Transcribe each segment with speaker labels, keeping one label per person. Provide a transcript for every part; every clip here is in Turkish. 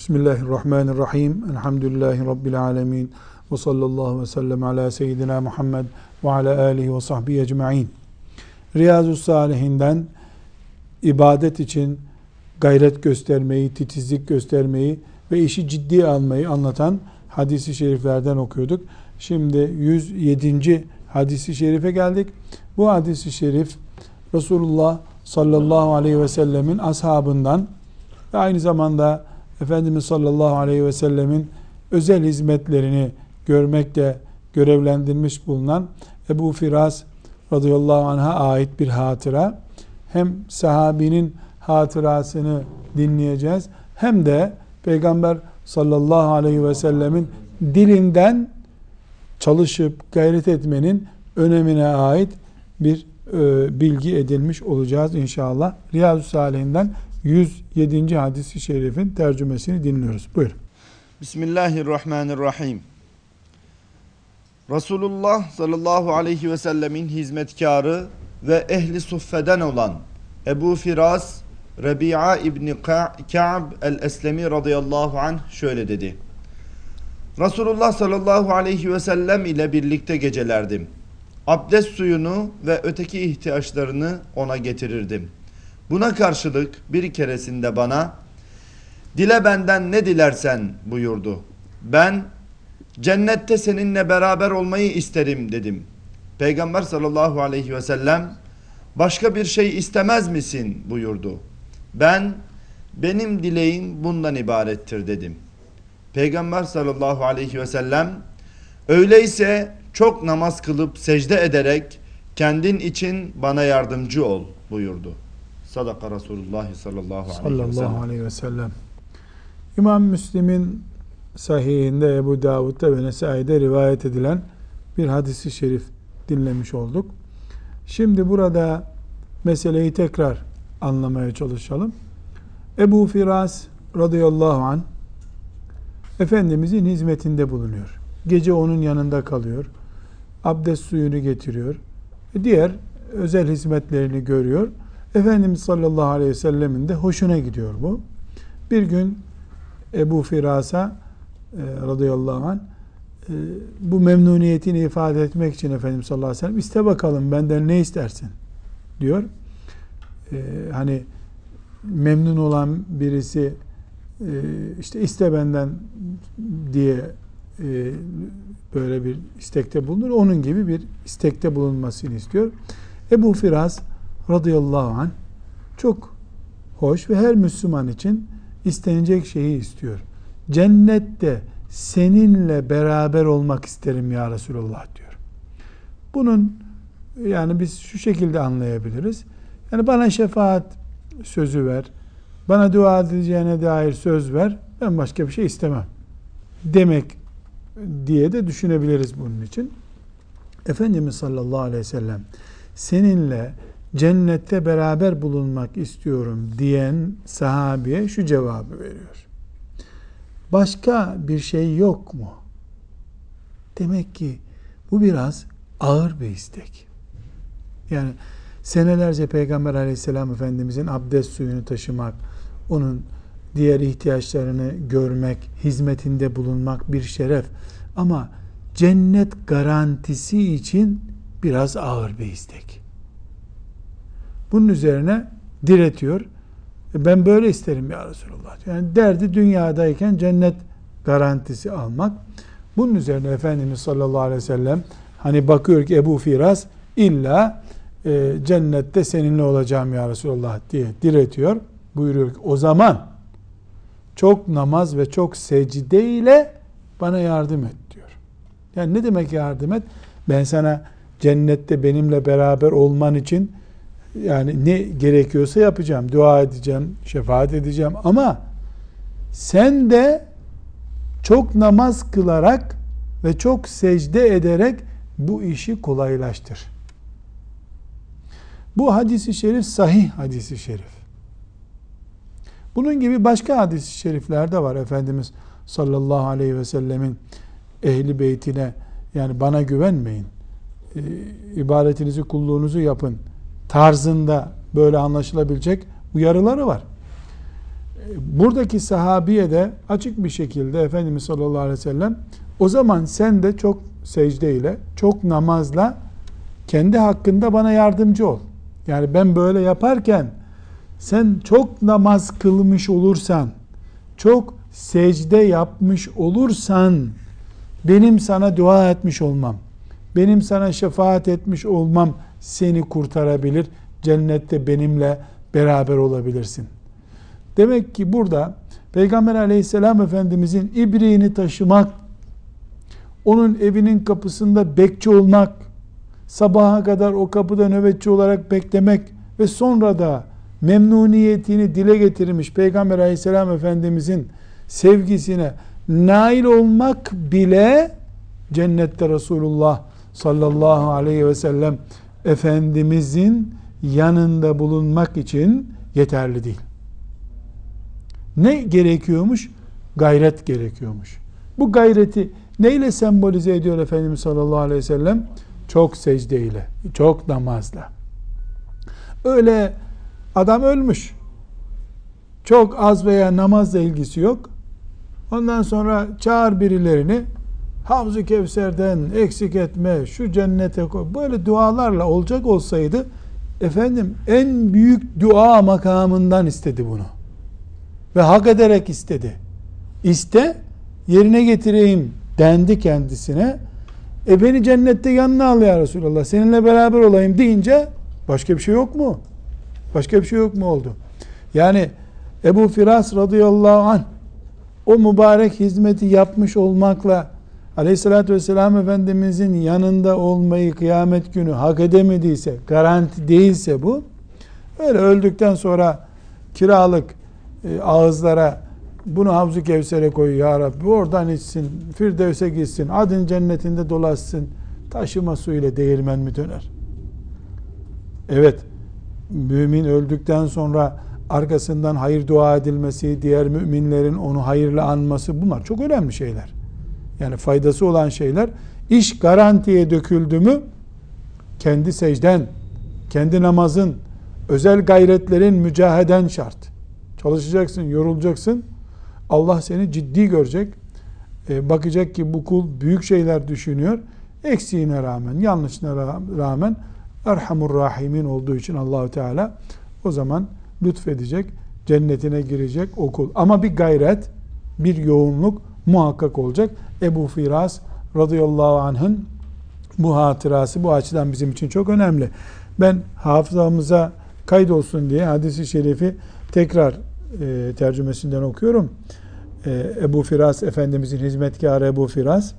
Speaker 1: Bismillahirrahmanirrahim. Elhamdülillahi Rabbil alemin. Ve sallallahu ve sellem ala seyyidina Muhammed ve ala alihi ve sahbihi ecma'in. Riyazu Salihinden ibadet için gayret göstermeyi, titizlik göstermeyi ve işi ciddi almayı anlatan hadisi şeriflerden okuyorduk. Şimdi 107. hadisi şerife geldik. Bu hadisi şerif Resulullah sallallahu aleyhi ve sellemin ashabından ve aynı zamanda Efendimiz sallallahu aleyhi ve sellemin özel hizmetlerini görmekle görevlendirmiş bulunan Ebu Firas radıyallahu anh'a ait bir hatıra. Hem sahabinin hatırasını dinleyeceğiz hem de Peygamber sallallahu aleyhi ve sellemin dilinden çalışıp gayret etmenin önemine ait bir e, bilgi edinmiş olacağız inşallah. Riyazu Salih'inden 107. hadisi şerifin tercümesini dinliyoruz. Buyurun.
Speaker 2: Bismillahirrahmanirrahim. Resulullah sallallahu aleyhi ve sellemin hizmetkarı ve ehli suffeden olan Ebu Firas Rebi'a İbni Ka'b el-Eslemi radıyallahu anh şöyle dedi. Resulullah sallallahu aleyhi ve sellem ile birlikte gecelerdim. Abdest suyunu ve öteki ihtiyaçlarını ona getirirdim. Buna karşılık bir keresinde bana dile benden ne dilersen buyurdu. Ben cennette seninle beraber olmayı isterim dedim. Peygamber sallallahu aleyhi ve sellem başka bir şey istemez misin buyurdu. Ben benim dileğim bundan ibarettir dedim. Peygamber sallallahu aleyhi ve sellem öyleyse çok namaz kılıp secde ederek kendin için bana yardımcı ol buyurdu. Sadaka Resulullah sallallahu aleyhi ve sellem.
Speaker 1: Sallallahu aleyhi ve sellem. İmam Müslim'in sahihinde Ebu Davud'da ve Nesai'de rivayet edilen bir hadisi şerif dinlemiş olduk. Şimdi burada meseleyi tekrar anlamaya çalışalım. Ebu Firas radıyallahu an Efendimizin hizmetinde bulunuyor. Gece onun yanında kalıyor. Abdest suyunu getiriyor. Diğer özel hizmetlerini görüyor. Efendimiz sallallahu aleyhi ve sellemin de hoşuna gidiyor bu. Bir gün Ebu Firas'a e, radıyallahu anh e, bu memnuniyetini ifade etmek için Efendimiz sallallahu aleyhi ve sellem iste bakalım benden ne istersin diyor. E, hani memnun olan birisi e, işte iste benden diye e, böyle bir istekte bulunur. Onun gibi bir istekte bulunmasını istiyor. Ebu Firas radıyallahu anh çok hoş ve her Müslüman için istenecek şeyi istiyor. Cennette seninle beraber olmak isterim ya Resulallah diyor. Bunun yani biz şu şekilde anlayabiliriz. Yani bana şefaat sözü ver. Bana dua edeceğine dair söz ver. Ben başka bir şey istemem. Demek diye de düşünebiliriz bunun için. Efendimiz sallallahu aleyhi ve sellem seninle cennette beraber bulunmak istiyorum diyen sahabiye şu cevabı veriyor. Başka bir şey yok mu? Demek ki bu biraz ağır bir istek. Yani senelerce Peygamber aleyhisselam efendimizin abdest suyunu taşımak, onun diğer ihtiyaçlarını görmek, hizmetinde bulunmak bir şeref. Ama cennet garantisi için biraz ağır bir istek. Bunun üzerine diretiyor. E, ben böyle isterim ya Resulullah. Yani derdi dünyadayken cennet garantisi almak. Bunun üzerine Efendimiz sallallahu aleyhi ve sellem hani bakıyor ki Ebu Firas illa e, cennette seninle olacağım ya Resulullah diye diretiyor. Buyuruyor ki o zaman çok namaz ve çok secde ile bana yardım et diyor. Yani ne demek yardım et? Ben sana cennette benimle beraber olman için yani ne gerekiyorsa yapacağım. Dua edeceğim, şefaat edeceğim ama sen de çok namaz kılarak ve çok secde ederek bu işi kolaylaştır. Bu hadisi şerif sahih hadisi şerif. Bunun gibi başka hadis-i şerifler de var. Efendimiz sallallahu aleyhi ve sellemin ehli beytine yani bana güvenmeyin. E, ibadetinizi, kulluğunuzu yapın tarzında böyle anlaşılabilecek uyarıları var. buradaki sahabiye de açık bir şekilde Efendimiz sallallahu aleyhi ve sellem o zaman sen de çok secdeyle, çok namazla kendi hakkında bana yardımcı ol. Yani ben böyle yaparken sen çok namaz kılmış olursan, çok secde yapmış olursan benim sana dua etmiş olmam, benim sana şefaat etmiş olmam seni kurtarabilir. Cennette benimle beraber olabilirsin. Demek ki burada Peygamber aleyhisselam efendimizin ibriğini taşımak, onun evinin kapısında bekçi olmak, sabaha kadar o kapıda nöbetçi olarak beklemek ve sonra da memnuniyetini dile getirmiş Peygamber aleyhisselam efendimizin sevgisine nail olmak bile cennette Resulullah sallallahu aleyhi ve sellem Efendimizin yanında bulunmak için yeterli değil. Ne gerekiyormuş? Gayret gerekiyormuş. Bu gayreti neyle sembolize ediyor Efendimiz sallallahu aleyhi ve sellem? Çok secdeyle, çok namazla. Öyle adam ölmüş. Çok az veya namazla ilgisi yok. Ondan sonra çağır birilerini Havzu Kevser'den eksik etme, şu cennete koy. Böyle dualarla olacak olsaydı efendim en büyük dua makamından istedi bunu. Ve hak ederek istedi. İste, yerine getireyim dendi kendisine. E beni cennette yanına al ya Resulallah. Seninle beraber olayım deyince başka bir şey yok mu? Başka bir şey yok mu oldu? Yani Ebu Firas radıyallahu anh o mübarek hizmeti yapmış olmakla Aleyhissalatü vesselam Efendimizin yanında olmayı kıyamet günü hak edemediyse, garanti değilse bu, öyle öldükten sonra kiralık e, ağızlara bunu Havzu Kevser'e koy ya Rabbi oradan içsin, Firdevs'e gitsin, adın cennetinde dolaşsın, taşıma suyuyla değirmen mi döner? Evet, mümin öldükten sonra arkasından hayır dua edilmesi, diğer müminlerin onu hayırla anması bunlar çok önemli şeyler. Yani faydası olan şeyler. iş garantiye döküldü mü kendi secden, kendi namazın, özel gayretlerin mücaheden şart. Çalışacaksın, yorulacaksın. Allah seni ciddi görecek. E, bakacak ki bu kul büyük şeyler düşünüyor. Eksiğine rağmen, yanlışına rağmen Erhamur Rahimin olduğu için Allahu Teala o zaman lütfedecek, cennetine girecek o kul. Ama bir gayret, bir yoğunluk muhakkak olacak. Ebu Firas radıyallahu anh'ın bu hatırası bu açıdan bizim için çok önemli. Ben hafızamıza kaydolsun diye hadisi şerifi tekrar e, tercümesinden okuyorum. E, Ebu Firas Efendimizin hizmetkarı Ebu Firas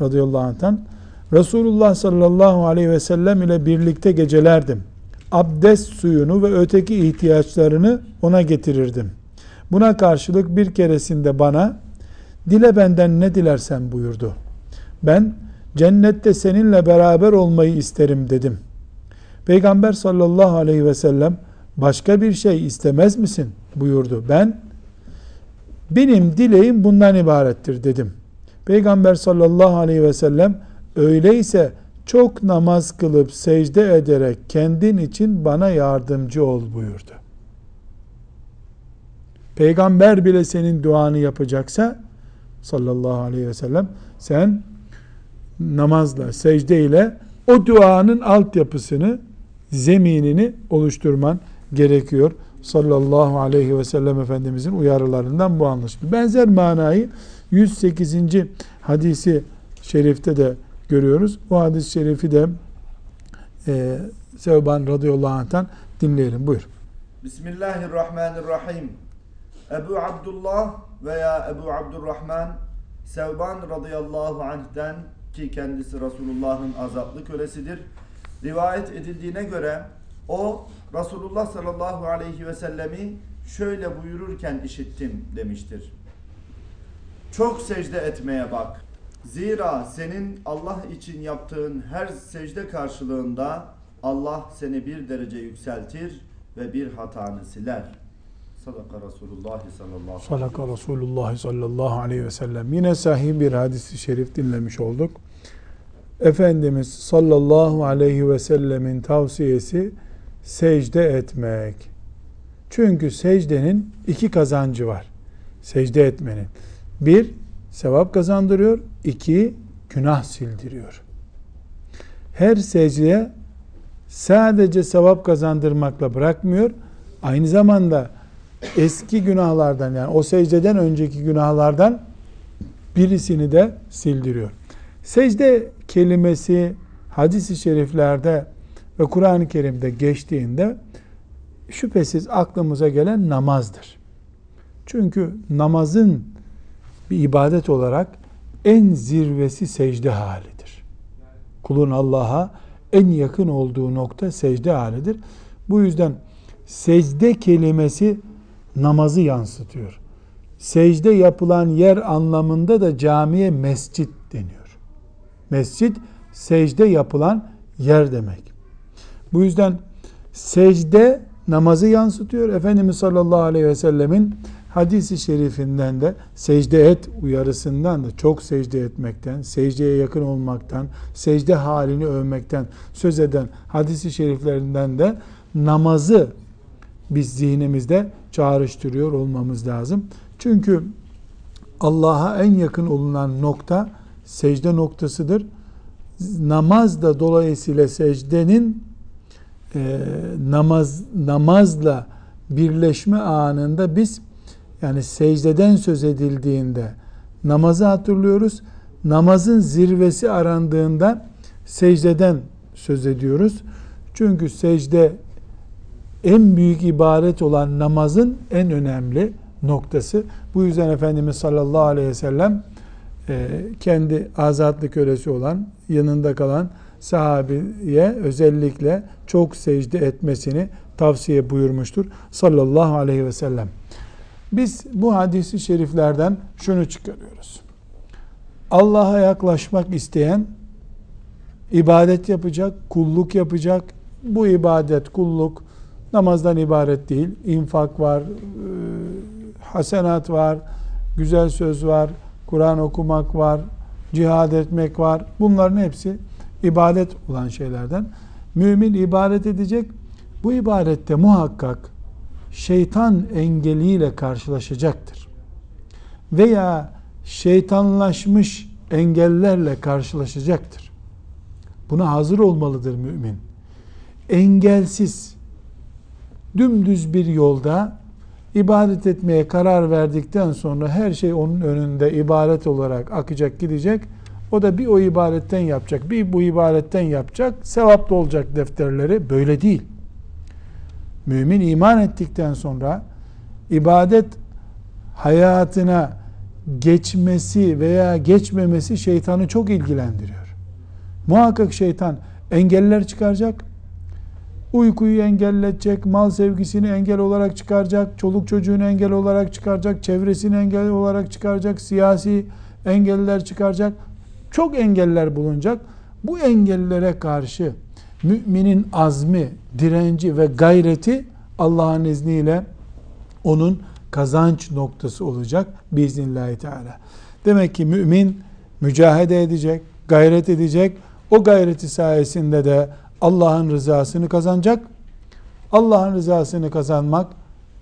Speaker 1: radıyallahu anh'tan Resulullah sallallahu aleyhi ve sellem ile birlikte gecelerdim. Abdest suyunu ve öteki ihtiyaçlarını ona getirirdim. Buna karşılık bir keresinde bana Dile benden ne dilersen buyurdu. Ben cennette seninle beraber olmayı isterim dedim. Peygamber sallallahu aleyhi ve sellem başka bir şey istemez misin buyurdu. Ben benim dileğim bundan ibarettir dedim. Peygamber sallallahu aleyhi ve sellem öyleyse çok namaz kılıp secde ederek kendin için bana yardımcı ol buyurdu. Peygamber bile senin duanı yapacaksa sallallahu aleyhi ve sellem sen namazla, secde ile o duanın altyapısını, zeminini oluşturman gerekiyor. Sallallahu aleyhi ve sellem Efendimizin uyarılarından bu anlaşılıyor. Benzer manayı 108. hadisi şerifte de görüyoruz. Bu hadis-i şerifi de e, Sevban radıyallahu anh'tan dinleyelim. Buyur.
Speaker 2: Bismillahirrahmanirrahim. Ebu Abdullah veya Ebu Abdurrahman Sevban radıyallahu anh'den ki kendisi Resulullah'ın azaplı kölesidir. Rivayet edildiğine göre o Resulullah sallallahu aleyhi ve sellemi şöyle buyururken işittim demiştir. Çok secde etmeye bak. Zira senin Allah için yaptığın her secde karşılığında Allah seni bir derece yükseltir ve bir hatanı siler.'' Sadaka Resulullah sallallahu aleyhi
Speaker 1: Sadaka Resulullah sallallahu aleyhi ve sellem. Yine sahih bir hadisi şerif dinlemiş olduk. Efendimiz sallallahu aleyhi ve sellemin tavsiyesi secde etmek. Çünkü secdenin iki kazancı var. Secde etmenin. Bir, sevap kazandırıyor. iki günah sildiriyor. Her secdeye sadece sevap kazandırmakla bırakmıyor. Aynı zamanda eski günahlardan yani o secdeden önceki günahlardan birisini de sildiriyor. Secde kelimesi hadis-i şeriflerde ve Kur'an-ı Kerim'de geçtiğinde şüphesiz aklımıza gelen namazdır. Çünkü namazın bir ibadet olarak en zirvesi secde halidir. Kulun Allah'a en yakın olduğu nokta secde halidir. Bu yüzden secde kelimesi namazı yansıtıyor. Secde yapılan yer anlamında da camiye mescit deniyor. Mescit secde yapılan yer demek. Bu yüzden secde namazı yansıtıyor. Efendimiz sallallahu aleyhi ve sellemin hadisi şerifinden de secde et uyarısından da çok secde etmekten, secdeye yakın olmaktan, secde halini övmekten söz eden hadisi şeriflerinden de namazı biz zihnimizde çağrıştırıyor olmamız lazım. Çünkü Allah'a en yakın olunan nokta secde noktasıdır. Namaz da dolayısıyla secdenin e, namaz namazla birleşme anında biz yani secdeden söz edildiğinde namazı hatırlıyoruz. Namazın zirvesi arandığında secdeden söz ediyoruz. Çünkü secde en büyük ibaret olan namazın en önemli noktası. Bu yüzden Efendimiz sallallahu aleyhi ve sellem e, kendi azatlı kölesi olan yanında kalan sahabiye özellikle çok secde etmesini tavsiye buyurmuştur sallallahu aleyhi ve sellem. Biz bu hadisi şeriflerden şunu çıkarıyoruz. Allah'a yaklaşmak isteyen ibadet yapacak, kulluk yapacak. Bu ibadet, kulluk namazdan ibaret değil. İnfak var, e, hasenat var, güzel söz var, Kur'an okumak var, cihad etmek var. Bunların hepsi ibadet olan şeylerden. Mümin ibadet edecek. Bu ibadette muhakkak şeytan engeliyle karşılaşacaktır. Veya şeytanlaşmış engellerle karşılaşacaktır. Buna hazır olmalıdır mümin. Engelsiz, dümdüz bir yolda ibadet etmeye karar verdikten sonra her şey onun önünde ibadet olarak akacak gidecek. O da bir o ibadetten yapacak, bir bu ibadetten yapacak, sevaplı olacak defterleri. Böyle değil. Mümin iman ettikten sonra ibadet hayatına geçmesi veya geçmemesi şeytanı çok ilgilendiriyor. Muhakkak şeytan engeller çıkaracak, uykuyu engelletecek, mal sevgisini engel olarak çıkaracak, çoluk çocuğunu engel olarak çıkaracak, çevresini engel olarak çıkaracak, siyasi engeller çıkaracak. Çok engeller bulunacak. Bu engellere karşı müminin azmi, direnci ve gayreti Allah'ın izniyle onun kazanç noktası olacak biiznillahü teala. Demek ki mümin mücahede edecek, gayret edecek. O gayreti sayesinde de Allah'ın rızasını kazanacak. Allah'ın rızasını kazanmak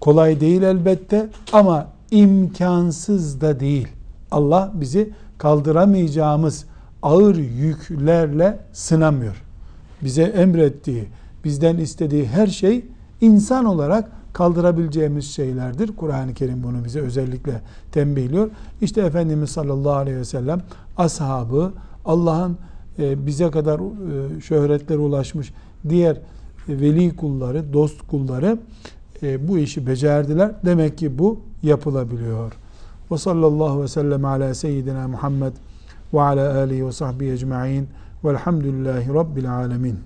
Speaker 1: kolay değil elbette ama imkansız da değil. Allah bizi kaldıramayacağımız ağır yüklerle sınamıyor. Bize emrettiği, bizden istediği her şey insan olarak kaldırabileceğimiz şeylerdir. Kur'an-ı Kerim bunu bize özellikle tembihliyor. İşte Efendimiz sallallahu aleyhi ve sellem ashabı Allah'ın bize kadar e, şöhretlere ulaşmış diğer veli kulları, dost kulları e, bu işi becerdiler. Demek ki bu yapılabiliyor. Ve sallallahu ve sellem ala seyyidina Muhammed ve ala alihi ve sahbihi ecma'in velhamdülillahi rabbil alemin.